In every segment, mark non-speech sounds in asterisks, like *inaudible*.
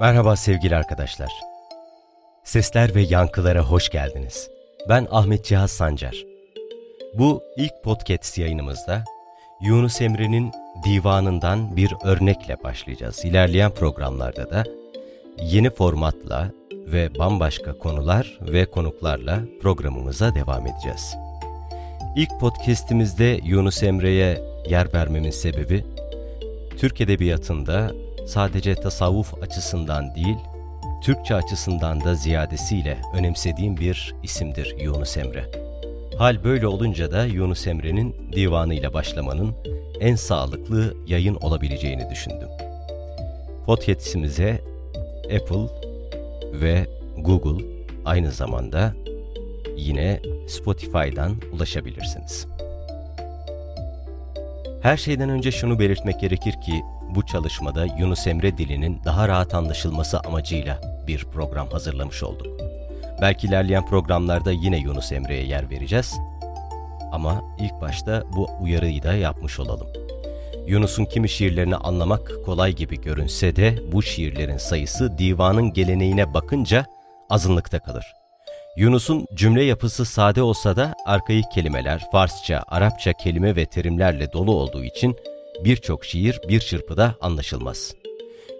Merhaba sevgili arkadaşlar. Sesler ve yankılara hoş geldiniz. Ben Ahmet Cihaz Sancar. Bu ilk podcast yayınımızda Yunus Emre'nin divanından bir örnekle başlayacağız. İlerleyen programlarda da yeni formatla ve bambaşka konular ve konuklarla programımıza devam edeceğiz. İlk podcastimizde Yunus Emre'ye yer vermemin sebebi, Türk Edebiyatı'nda sadece tasavvuf açısından değil, Türkçe açısından da ziyadesiyle önemsediğim bir isimdir Yunus Emre. Hal böyle olunca da Yunus Emre'nin divanıyla başlamanın en sağlıklı yayın olabileceğini düşündüm. Podcast'imize Apple ve Google aynı zamanda yine Spotify'dan ulaşabilirsiniz. Her şeyden önce şunu belirtmek gerekir ki bu çalışmada Yunus Emre dilinin daha rahat anlaşılması amacıyla bir program hazırlamış olduk. Belki ilerleyen programlarda yine Yunus Emre'ye yer vereceğiz. Ama ilk başta bu uyarıyı da yapmış olalım. Yunus'un kimi şiirlerini anlamak kolay gibi görünse de bu şiirlerin sayısı divanın geleneğine bakınca azınlıkta kalır. Yunus'un cümle yapısı sade olsa da arkaik kelimeler Farsça, Arapça kelime ve terimlerle dolu olduğu için birçok şiir bir çırpıda anlaşılmaz.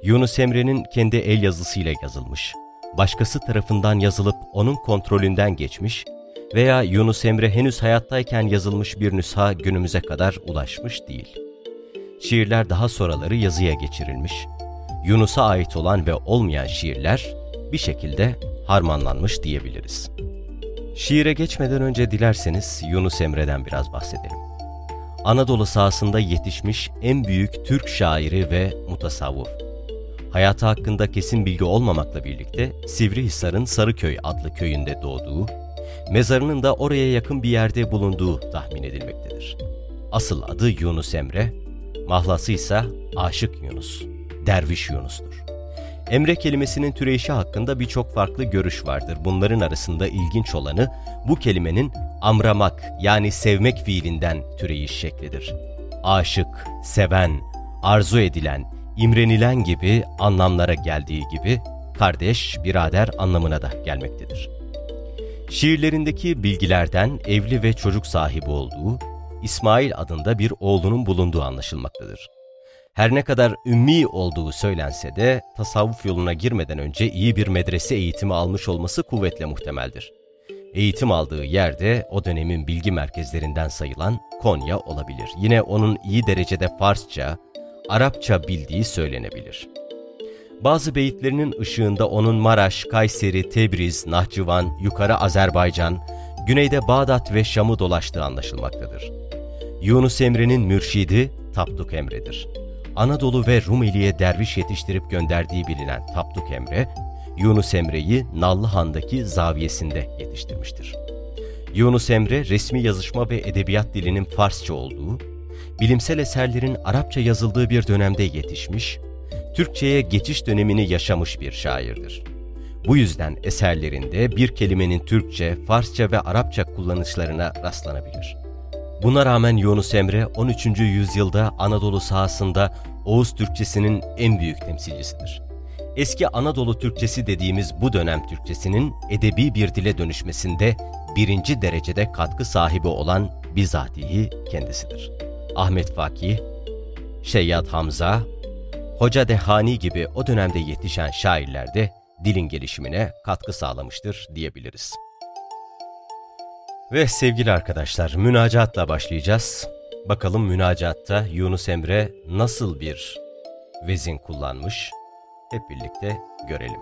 Yunus Emre'nin kendi el yazısıyla yazılmış, başkası tarafından yazılıp onun kontrolünden geçmiş veya Yunus Emre henüz hayattayken yazılmış bir nüsha günümüze kadar ulaşmış değil. Şiirler daha sonraları yazıya geçirilmiş, Yunus'a ait olan ve olmayan şiirler bir şekilde harmanlanmış diyebiliriz. Şiire geçmeden önce dilerseniz Yunus Emre'den biraz bahsedelim. Anadolu sahasında yetişmiş en büyük Türk şairi ve mutasavvuf. Hayatı hakkında kesin bilgi olmamakla birlikte Sivrihisar'ın Sarıköy adlı köyünde doğduğu, mezarının da oraya yakın bir yerde bulunduğu tahmin edilmektedir. Asıl adı Yunus Emre, mahlası ise Aşık Yunus, Derviş Yunus'tur. Emre kelimesinin türeyişi hakkında birçok farklı görüş vardır. Bunların arasında ilginç olanı bu kelimenin amramak yani sevmek fiilinden türeyiş şeklidir. Aşık, seven, arzu edilen, imrenilen gibi anlamlara geldiği gibi kardeş, birader anlamına da gelmektedir. Şiirlerindeki bilgilerden evli ve çocuk sahibi olduğu, İsmail adında bir oğlunun bulunduğu anlaşılmaktadır. Her ne kadar ümmi olduğu söylense de tasavvuf yoluna girmeden önce iyi bir medrese eğitimi almış olması kuvvetle muhtemeldir. Eğitim aldığı yerde o dönemin bilgi merkezlerinden sayılan Konya olabilir. Yine onun iyi derecede Farsça, Arapça bildiği söylenebilir. Bazı beyitlerinin ışığında onun Maraş, Kayseri, Tebriz, Nahçıvan, Yukarı Azerbaycan, güneyde Bağdat ve Şam'ı dolaştığı anlaşılmaktadır. Yunus Emre'nin mürşidi Tapduk Emre'dir. Anadolu ve Rumeli'ye derviş yetiştirip gönderdiği bilinen Tapduk Emre, Yunus Emre'yi Nallıhan'daki zaviyesinde yetiştirmiştir. Yunus Emre, resmi yazışma ve edebiyat dilinin Farsça olduğu, bilimsel eserlerin Arapça yazıldığı bir dönemde yetişmiş, Türkçe'ye geçiş dönemini yaşamış bir şairdir. Bu yüzden eserlerinde bir kelimenin Türkçe, Farsça ve Arapça kullanışlarına rastlanabilir. Buna rağmen Yunus Emre 13. yüzyılda Anadolu sahasında Oğuz Türkçesinin en büyük temsilcisidir. Eski Anadolu Türkçesi dediğimiz bu dönem Türkçesinin edebi bir dile dönüşmesinde birinci derecede katkı sahibi olan bizatihi kendisidir. Ahmet Fakih, Şeyyat Hamza, Hoca Dehani gibi o dönemde yetişen şairler de dilin gelişimine katkı sağlamıştır diyebiliriz. Ve sevgili arkadaşlar, münacatla başlayacağız. Bakalım münacatta Yunus Emre nasıl bir vezin kullanmış? Hep birlikte görelim.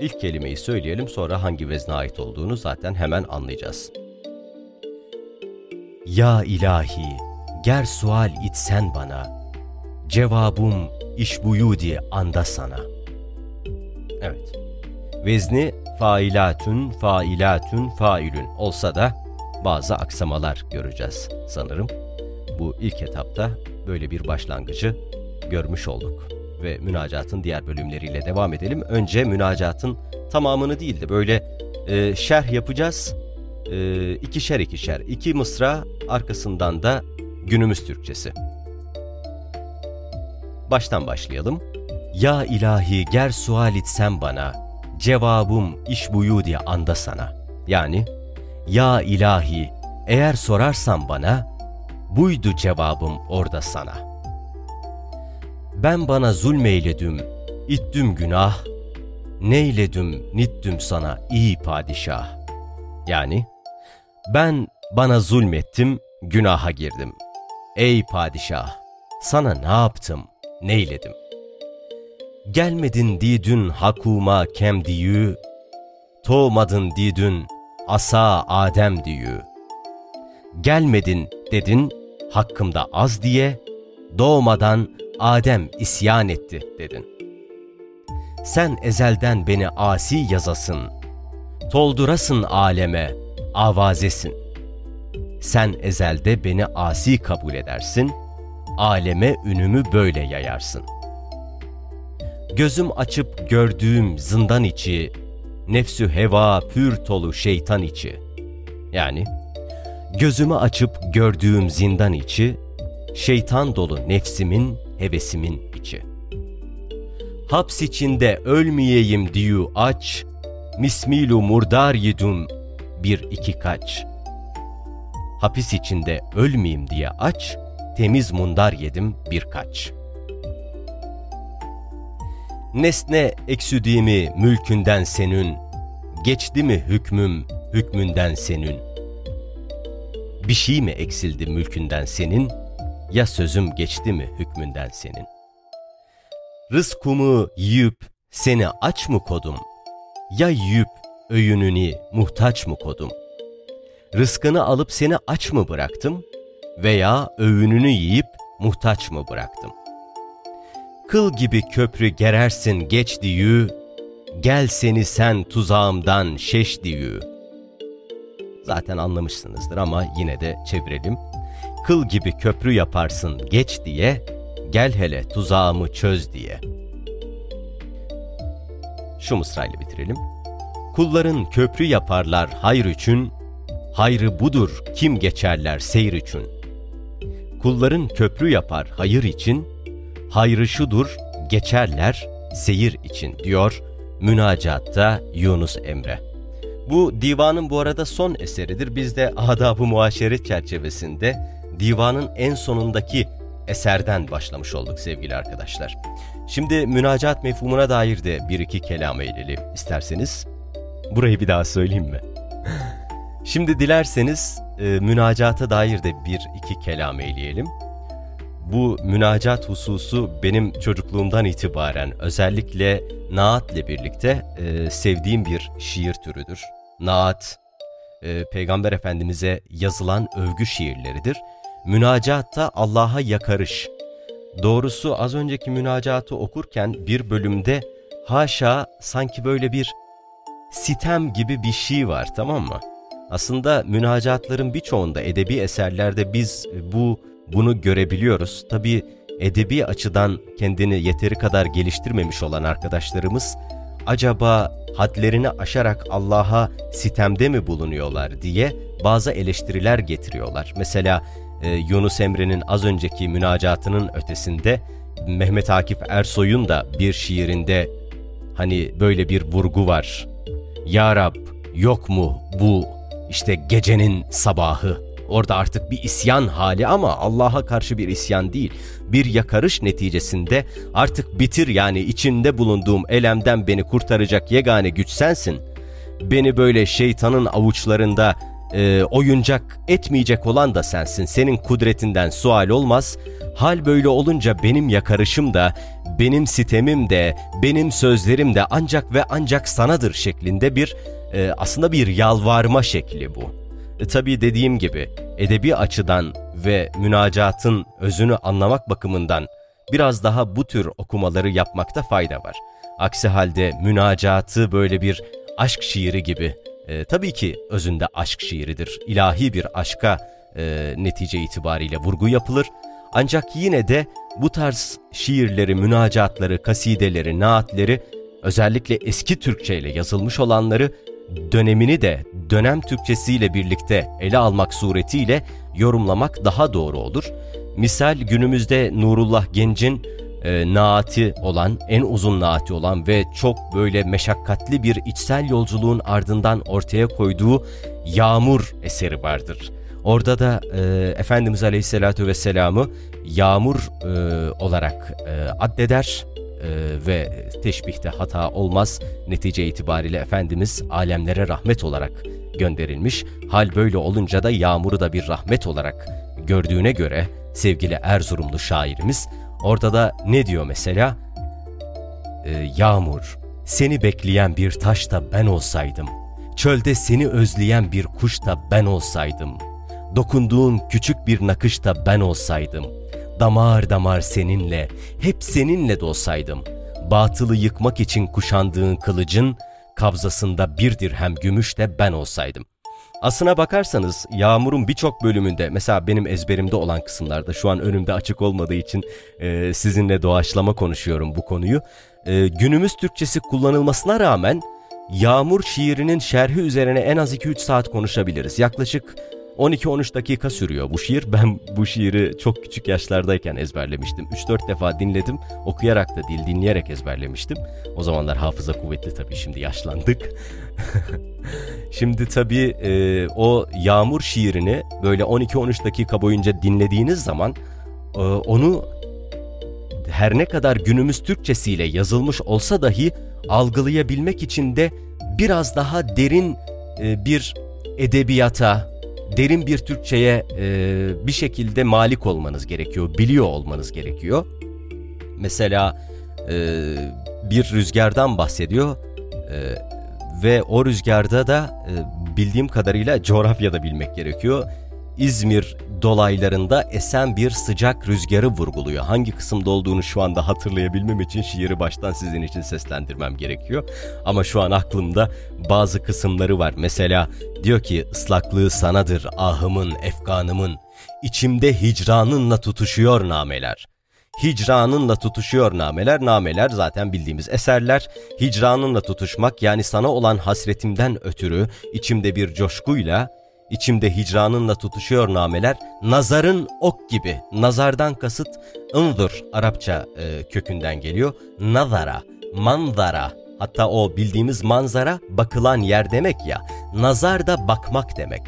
İlk kelimeyi söyleyelim sonra hangi vezne ait olduğunu zaten hemen anlayacağız. Ya ilahi, ger sual itsen bana, cevabım iş buyudi anda sana. Evet, vezni failatün, failatün, failün olsa da bazı aksamalar göreceğiz sanırım. Bu ilk etapta böyle bir başlangıcı görmüş olduk ve münacatın diğer bölümleriyle devam edelim. Önce münacatın tamamını değil de böyle e, şerh yapacağız. E, ikişer ikişer, iki mısra arkasından da günümüz Türkçesi. Baştan başlayalım. Ya ilahi ger sual itsem bana, cevabım iş buyu diye anda sana. Yani, ya ilahi eğer sorarsan bana, buydu cevabım orada sana. Ben bana zulmeyledim, ittüm günah, neyledim nittüm sana iyi padişah. Yani, ben bana zulmettim, günaha girdim. Ey padişah, sana ne yaptım, neyledim? Gelmedin didün hakuma kem diyü, Toğmadın didün asa Adem diyü. Gelmedin dedin hakkımda az diye, Doğmadan Adem isyan etti dedin. Sen ezelden beni asi yazasın, Toldurasın aleme, avazesin. Sen ezelde beni asi kabul edersin, aleme ünümü böyle yayarsın. Gözüm açıp gördüğüm zindan içi, nefsü heva pür tolu şeytan içi. Yani gözümü açıp gördüğüm zindan içi, şeytan dolu nefsimin, hevesimin içi. Haps içinde ölmeyeyim diyu aç, mismilu murdar yedum bir iki kaç. Hapis içinde ölmeyeyim diye aç, temiz mundar yedim birkaç. Nesne eksüdiğimi mülkünden senün, geçti mi hükmüm hükmünden senün. Bir şey mi eksildi mülkünden senin, ya sözüm geçti mi hükmünden senin. Rızkumu yiyip seni aç mı kodum, ya yiyip öğününü muhtaç mı kodum? Rızkını alıp seni aç mı bıraktım veya öğününü yiyip muhtaç mı bıraktım? Kıl gibi köprü gerersin geç diyü, gel seni sen tuzağımdan şeş diyü. Zaten anlamışsınızdır ama yine de çevirelim. Kıl gibi köprü yaparsın geç diye, gel hele tuzağımı çöz diye. Şu mısrayla bitirelim. Kulların köprü yaparlar hayır için, hayrı budur kim geçerler seyir için. Kulların köprü yapar hayır için, hayrı şudur geçerler seyir için diyor münacatta Yunus Emre. Bu divanın bu arada son eseridir. Biz de adab-ı muaşeret çerçevesinde divanın en sonundaki eserden başlamış olduk sevgili arkadaşlar. Şimdi münacat mefhumuna dair de bir iki kelam eyleli isterseniz. Burayı bir daha söyleyeyim mi? *laughs* Şimdi dilerseniz e, münacata dair de bir iki kelam eyleyelim. Bu münacat hususu benim çocukluğumdan itibaren özellikle naatle birlikte e, sevdiğim bir şiir türüdür. Naat, e, Peygamber Efendimiz'e yazılan övgü şiirleridir. Münacatta Allah'a yakarış. Doğrusu az önceki münacatı okurken bir bölümde haşa sanki böyle bir sitem gibi bir şey var tamam mı? Aslında münacatların birçoğunda edebi eserlerde biz bu bunu görebiliyoruz. Tabii edebi açıdan kendini yeteri kadar geliştirmemiş olan arkadaşlarımız acaba hadlerini aşarak Allah'a sitemde mi bulunuyorlar diye bazı eleştiriler getiriyorlar. Mesela e, Yunus Emre'nin az önceki münacatının ötesinde Mehmet Akif Ersoy'un da bir şiirinde hani böyle bir vurgu var. Ya Rab yok mu bu işte gecenin sabahı Orada artık bir isyan hali ama Allah'a karşı bir isyan değil. Bir yakarış neticesinde artık bitir yani içinde bulunduğum elemden beni kurtaracak yegane güç sensin. Beni böyle şeytanın avuçlarında e, oyuncak etmeyecek olan da sensin. Senin kudretinden sual olmaz. Hal böyle olunca benim yakarışım da, benim sitemim de, benim sözlerim de ancak ve ancak sanadır şeklinde bir e, aslında bir yalvarma şekli bu. E, tabii dediğim gibi edebi açıdan ve münacatın özünü anlamak bakımından biraz daha bu tür okumaları yapmakta fayda var. Aksi halde münacatı böyle bir aşk şiiri gibi, e, tabii ki özünde aşk şiiridir. İlahi bir aşka e, netice itibariyle vurgu yapılır. Ancak yine de bu tarz şiirleri, münacatları, kasideleri, naatleri özellikle eski Türkçe ile yazılmış olanları dönemini de dönem Türkçesiyle birlikte ele almak suretiyle yorumlamak daha doğru olur. Misal günümüzde Nurullah Genc'in e, naati olan, en uzun naati olan ve çok böyle meşakkatli bir içsel yolculuğun ardından ortaya koyduğu Yağmur eseri vardır. Orada da e, Efendimiz Aleyhisselatü Vesselam'ı yağmur e, olarak e, addeder ve teşbihte hata olmaz. Netice itibariyle Efendimiz alemlere rahmet olarak gönderilmiş. Hal böyle olunca da yağmuru da bir rahmet olarak gördüğüne göre sevgili Erzurumlu şairimiz orada da ne diyor mesela? Ee, yağmur, seni bekleyen bir taş da ben olsaydım, çölde seni özleyen bir kuş da ben olsaydım, dokunduğun küçük bir nakış da ben olsaydım, damar damar seninle, hep seninle de olsaydım, batılı yıkmak için kuşandığın kılıcın, kabzasında bir dirhem gümüş de ben olsaydım. Aslına bakarsanız Yağmur'un birçok bölümünde mesela benim ezberimde olan kısımlarda şu an önümde açık olmadığı için e, sizinle doğaçlama konuşuyorum bu konuyu. E, günümüz Türkçesi kullanılmasına rağmen Yağmur şiirinin şerhi üzerine en az 2-3 saat konuşabiliriz. Yaklaşık 12-13 dakika sürüyor bu şiir. Ben bu şiiri çok küçük yaşlardayken ezberlemiştim. 3-4 defa dinledim. Okuyarak da değil dinleyerek ezberlemiştim. O zamanlar hafıza kuvvetli tabii şimdi yaşlandık. *laughs* şimdi tabii e, o Yağmur şiirini böyle 12-13 dakika boyunca dinlediğiniz zaman e, onu her ne kadar günümüz Türkçesiyle yazılmış olsa dahi algılayabilmek için de biraz daha derin e, bir edebiyata, derin bir Türkçe'ye e, bir şekilde malik olmanız gerekiyor, biliyor olmanız gerekiyor. Mesela e, bir rüzgardan bahsediyor e, ve o rüzgarda da e, bildiğim kadarıyla coğrafyada bilmek gerekiyor. İzmir dolaylarında esen bir sıcak rüzgarı vurguluyor. Hangi kısımda olduğunu şu anda hatırlayabilmem için şiiri baştan sizin için seslendirmem gerekiyor. Ama şu an aklımda bazı kısımları var. Mesela diyor ki ıslaklığı sanadır ahımın, efkanımın. İçimde hicranınla tutuşuyor nameler. Hicranınla tutuşuyor nameler. Nameler zaten bildiğimiz eserler. Hicranınla tutuşmak yani sana olan hasretimden ötürü içimde bir coşkuyla İçimde hicranınla tutuşuyor nameler, nazarın ok gibi. Nazardan kasıt ındır Arapça e, kökünden geliyor. Nazara, manzara. Hatta o bildiğimiz manzara bakılan yer demek ya. Nazar da bakmak demek.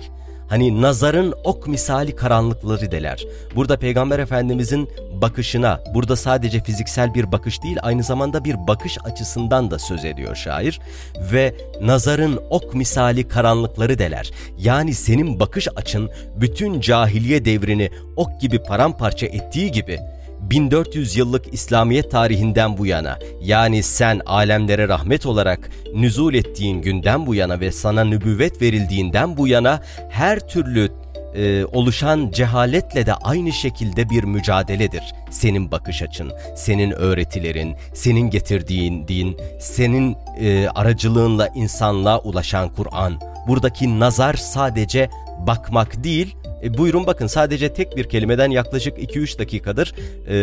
Hani nazarın ok misali karanlıkları deler. Burada Peygamber Efendimizin bakışına, burada sadece fiziksel bir bakış değil aynı zamanda bir bakış açısından da söz ediyor şair. Ve nazarın ok misali karanlıkları deler. Yani senin bakış açın bütün cahiliye devrini ok gibi paramparça ettiği gibi 1400 yıllık İslamiyet tarihinden bu yana yani sen alemlere rahmet olarak nüzul ettiğin günden bu yana ve sana nübüvvet verildiğinden bu yana her türlü e, oluşan cehaletle de aynı şekilde bir mücadeledir. Senin bakış açın, senin öğretilerin, senin getirdiğin din, senin e, aracılığınla insanlığa ulaşan Kur'an. Buradaki nazar sadece bakmak değil, e, buyurun bakın sadece tek bir kelimeden yaklaşık 2-3 dakikadır e,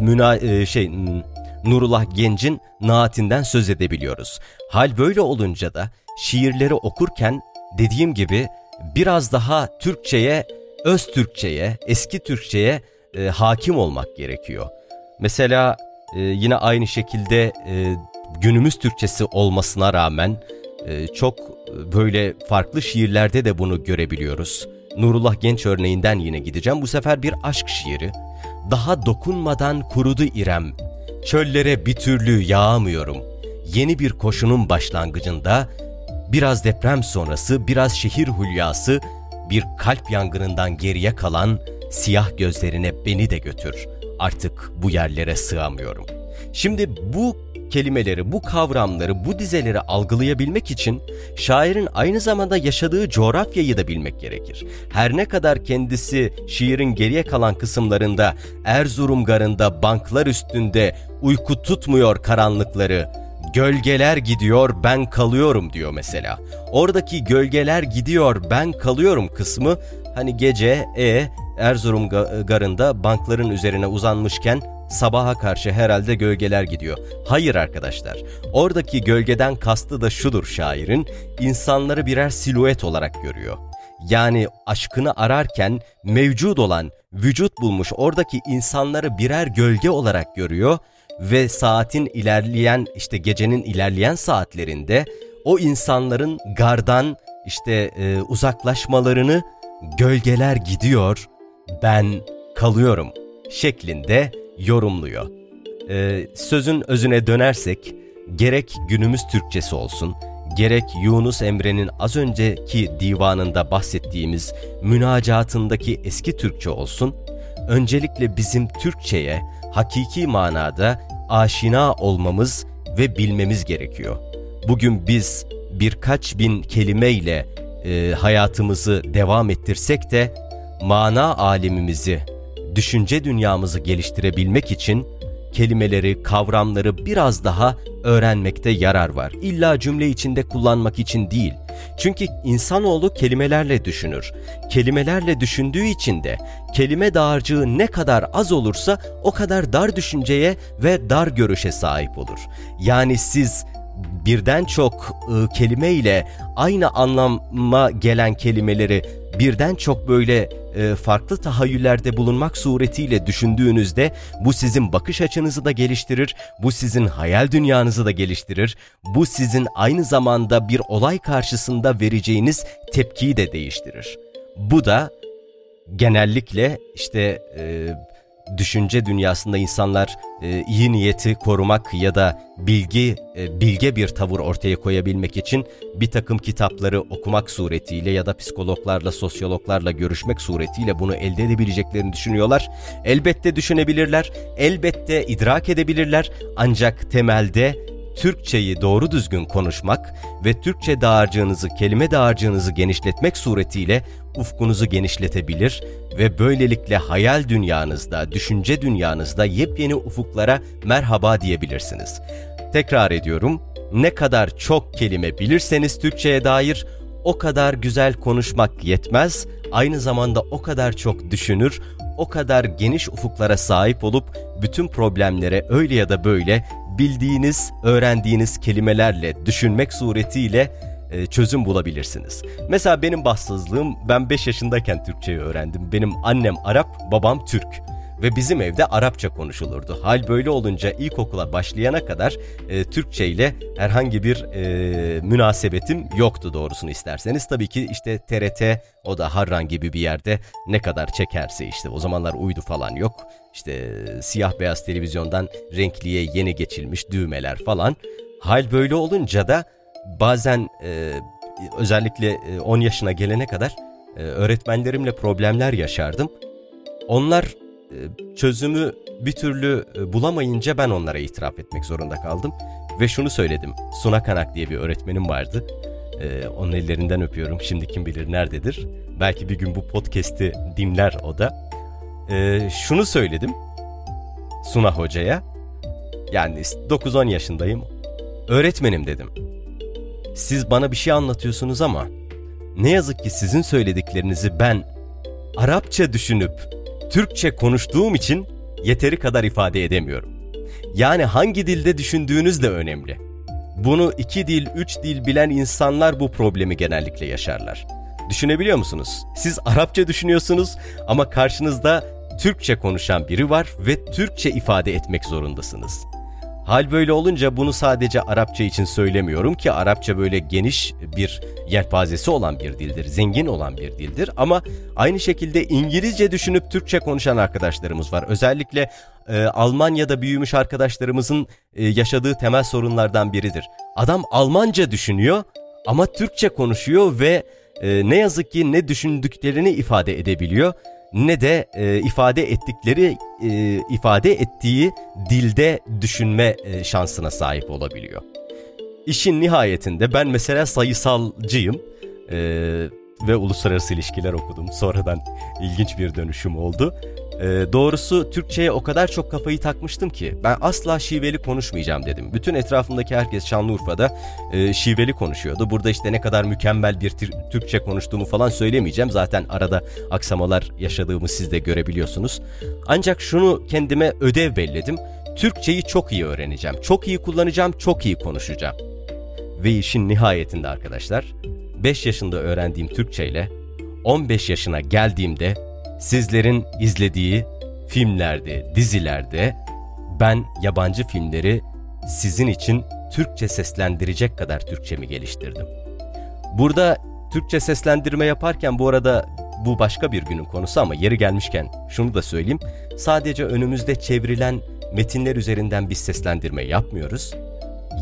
müna, e, şey Nurullah Genç'in naatinden söz edebiliyoruz. Hal böyle olunca da şiirleri okurken dediğim gibi biraz daha Türkçeye, öz Türkçeye, eski Türkçeye e, hakim olmak gerekiyor. Mesela e, yine aynı şekilde e, günümüz Türkçesi olmasına rağmen e, çok böyle farklı şiirlerde de bunu görebiliyoruz. Nurullah Genç örneğinden yine gideceğim. Bu sefer bir aşk şiiri. Daha dokunmadan kurudu İrem. Çöllere bir türlü yağamıyorum. Yeni bir koşunun başlangıcında biraz deprem sonrası, biraz şehir hülyası, bir kalp yangınından geriye kalan siyah gözlerine beni de götür. Artık bu yerlere sığamıyorum. Şimdi bu kelimeleri, bu kavramları, bu dizeleri algılayabilmek için şairin aynı zamanda yaşadığı coğrafyayı da bilmek gerekir. Her ne kadar kendisi şiirin geriye kalan kısımlarında Erzurum garında banklar üstünde uyku tutmuyor karanlıkları, gölgeler gidiyor ben kalıyorum diyor mesela. Oradaki gölgeler gidiyor ben kalıyorum kısmı hani gece e Erzurum garında bankların üzerine uzanmışken sabaha karşı herhalde gölgeler gidiyor. Hayır arkadaşlar. Oradaki gölgeden kastı da şudur şairin. insanları birer siluet olarak görüyor. Yani aşkını ararken mevcut olan, vücut bulmuş oradaki insanları birer gölge olarak görüyor ve saatin ilerleyen işte gecenin ilerleyen saatlerinde o insanların gardan işte e, uzaklaşmalarını gölgeler gidiyor, ben kalıyorum şeklinde yorumluyor. E, sözün özüne dönersek gerek günümüz Türkçesi olsun, gerek Yunus Emre'nin az önceki divanında bahsettiğimiz münacatındaki eski Türkçe olsun, öncelikle bizim Türkçe'ye hakiki manada aşina olmamız ve bilmemiz gerekiyor. Bugün biz birkaç bin kelimeyle e, hayatımızı devam ettirsek de mana alemimizi, düşünce dünyamızı geliştirebilmek için kelimeleri, kavramları biraz daha öğrenmekte yarar var. İlla cümle içinde kullanmak için değil. Çünkü insanoğlu kelimelerle düşünür. Kelimelerle düşündüğü için de kelime dağarcığı ne kadar az olursa o kadar dar düşünceye ve dar görüşe sahip olur. Yani siz birden çok ıı, kelime ile aynı anlama gelen kelimeleri birden çok böyle e, farklı tahayyüllerde bulunmak suretiyle düşündüğünüzde bu sizin bakış açınızı da geliştirir, bu sizin hayal dünyanızı da geliştirir, bu sizin aynı zamanda bir olay karşısında vereceğiniz tepkiyi de değiştirir. Bu da genellikle işte e, düşünce dünyasında insanlar e, iyi niyeti korumak ya da bilgi e, bilge bir tavır ortaya koyabilmek için bir takım kitapları okumak suretiyle ya da psikologlarla, sosyologlarla görüşmek suretiyle bunu elde edebileceklerini düşünüyorlar. Elbette düşünebilirler, elbette idrak edebilirler ancak temelde Türkçeyi doğru düzgün konuşmak ve Türkçe dağarcığınızı, kelime dağarcığınızı genişletmek suretiyle ufkunuzu genişletebilir ve böylelikle hayal dünyanızda, düşünce dünyanızda yepyeni ufuklara merhaba diyebilirsiniz. Tekrar ediyorum, ne kadar çok kelime bilirseniz Türkçe'ye dair o kadar güzel konuşmak yetmez, aynı zamanda o kadar çok düşünür, o kadar geniş ufuklara sahip olup bütün problemlere öyle ya da böyle bildiğiniz, öğrendiğiniz kelimelerle düşünmek suretiyle e, çözüm bulabilirsiniz. Mesela benim bahtsızlığım ben 5 yaşındayken Türkçeyi öğrendim. Benim annem Arap, babam Türk ve bizim evde Arapça konuşulurdu. Hal böyle olunca ilkokula başlayana kadar e, Türkçe ile herhangi bir e, münasebetim yoktu doğrusunu isterseniz. Tabii ki işte TRT o da Harran gibi bir yerde ne kadar çekerse işte o zamanlar uydu falan yok. İşte siyah beyaz televizyondan renkliye yeni geçilmiş düğmeler falan. Hal böyle olunca da bazen e, özellikle 10 yaşına gelene kadar e, öğretmenlerimle problemler yaşardım. Onlar e, çözümü bir türlü e, bulamayınca ben onlara itiraf etmek zorunda kaldım. Ve şunu söyledim. Suna Kanak diye bir öğretmenim vardı. Ee, onun ellerinden öpüyorum. Şimdi kim bilir nerededir. Belki bir gün bu podcast'i dinler o da. Ee, şunu söyledim Suna Hoca'ya. Yani 9-10 yaşındayım. Öğretmenim dedim. Siz bana bir şey anlatıyorsunuz ama ne yazık ki sizin söylediklerinizi ben Arapça düşünüp Türkçe konuştuğum için yeteri kadar ifade edemiyorum. Yani hangi dilde düşündüğünüz de önemli. Bunu iki dil, üç dil bilen insanlar bu problemi genellikle yaşarlar. Düşünebiliyor musunuz? Siz Arapça düşünüyorsunuz ama karşınızda Türkçe konuşan biri var ve Türkçe ifade etmek zorundasınız. Hal böyle olunca bunu sadece Arapça için söylemiyorum ki Arapça böyle geniş bir yelpazesi olan bir dildir, zengin olan bir dildir. Ama aynı şekilde İngilizce düşünüp Türkçe konuşan arkadaşlarımız var. Özellikle e, Almanya'da büyümüş arkadaşlarımızın e, yaşadığı temel sorunlardan biridir. Adam Almanca düşünüyor ama Türkçe konuşuyor ve e, ne yazık ki ne düşündüklerini ifade edebiliyor ne de e, ifade ettikleri e, ifade ettiği dilde düşünme e, şansına sahip olabiliyor. İşin nihayetinde ben mesela sayısalcıyım e, ve uluslararası ilişkiler okudum. Sonradan ilginç bir dönüşüm oldu. E, doğrusu Türkçe'ye o kadar çok kafayı takmıştım ki ben asla şiveli konuşmayacağım dedim. Bütün etrafımdaki herkes Şanlıurfa'da e, şiveli konuşuyordu. Burada işte ne kadar mükemmel bir Türkçe konuştuğumu falan söylemeyeceğim. Zaten arada aksamalar yaşadığımı siz de görebiliyorsunuz. Ancak şunu kendime ödev belledim. Türkçeyi çok iyi öğreneceğim. Çok iyi kullanacağım, çok iyi konuşacağım. Ve işin nihayetinde arkadaşlar 5 yaşında öğrendiğim Türkçe ile 15 yaşına geldiğimde sizlerin izlediği filmlerde, dizilerde ben yabancı filmleri sizin için Türkçe seslendirecek kadar Türkçemi geliştirdim. Burada Türkçe seslendirme yaparken bu arada bu başka bir günün konusu ama yeri gelmişken şunu da söyleyeyim. Sadece önümüzde çevrilen metinler üzerinden biz seslendirme yapmıyoruz.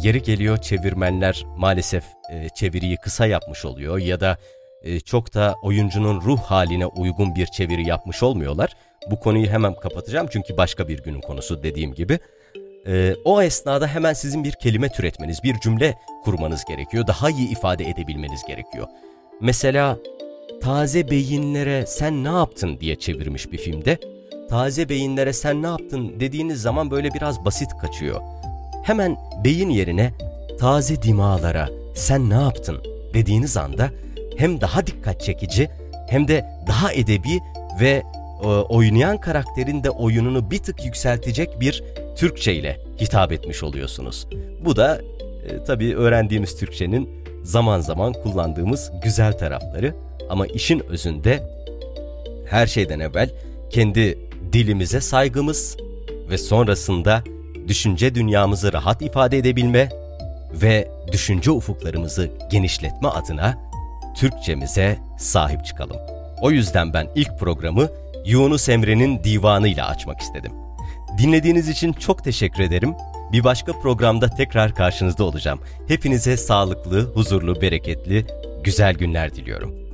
Yeri geliyor çevirmenler maalesef e, çeviriyi kısa yapmış oluyor ya da e, çok da oyuncunun ruh haline uygun bir çeviri yapmış olmuyorlar. Bu konuyu hemen kapatacağım çünkü başka bir günün konusu dediğim gibi. E, o esnada hemen sizin bir kelime türetmeniz, bir cümle kurmanız gerekiyor. Daha iyi ifade edebilmeniz gerekiyor. Mesela taze beyinlere sen ne yaptın diye çevirmiş bir filmde. Taze beyinlere sen ne yaptın dediğiniz zaman böyle biraz basit kaçıyor. Hemen beyin yerine taze dimağlara sen ne yaptın dediğiniz anda hem daha dikkat çekici hem de daha edebi ve e, oynayan karakterin de oyununu bir tık yükseltecek bir Türkçe ile hitap etmiş oluyorsunuz. Bu da e, tabii öğrendiğimiz Türkçenin zaman zaman kullandığımız güzel tarafları ama işin özünde her şeyden evvel kendi dilimize saygımız ve sonrasında düşünce dünyamızı rahat ifade edebilme ve düşünce ufuklarımızı genişletme adına Türkçemize sahip çıkalım. O yüzden ben ilk programı Yunus Emre'nin divanıyla açmak istedim. Dinlediğiniz için çok teşekkür ederim. Bir başka programda tekrar karşınızda olacağım. Hepinize sağlıklı, huzurlu, bereketli, güzel günler diliyorum.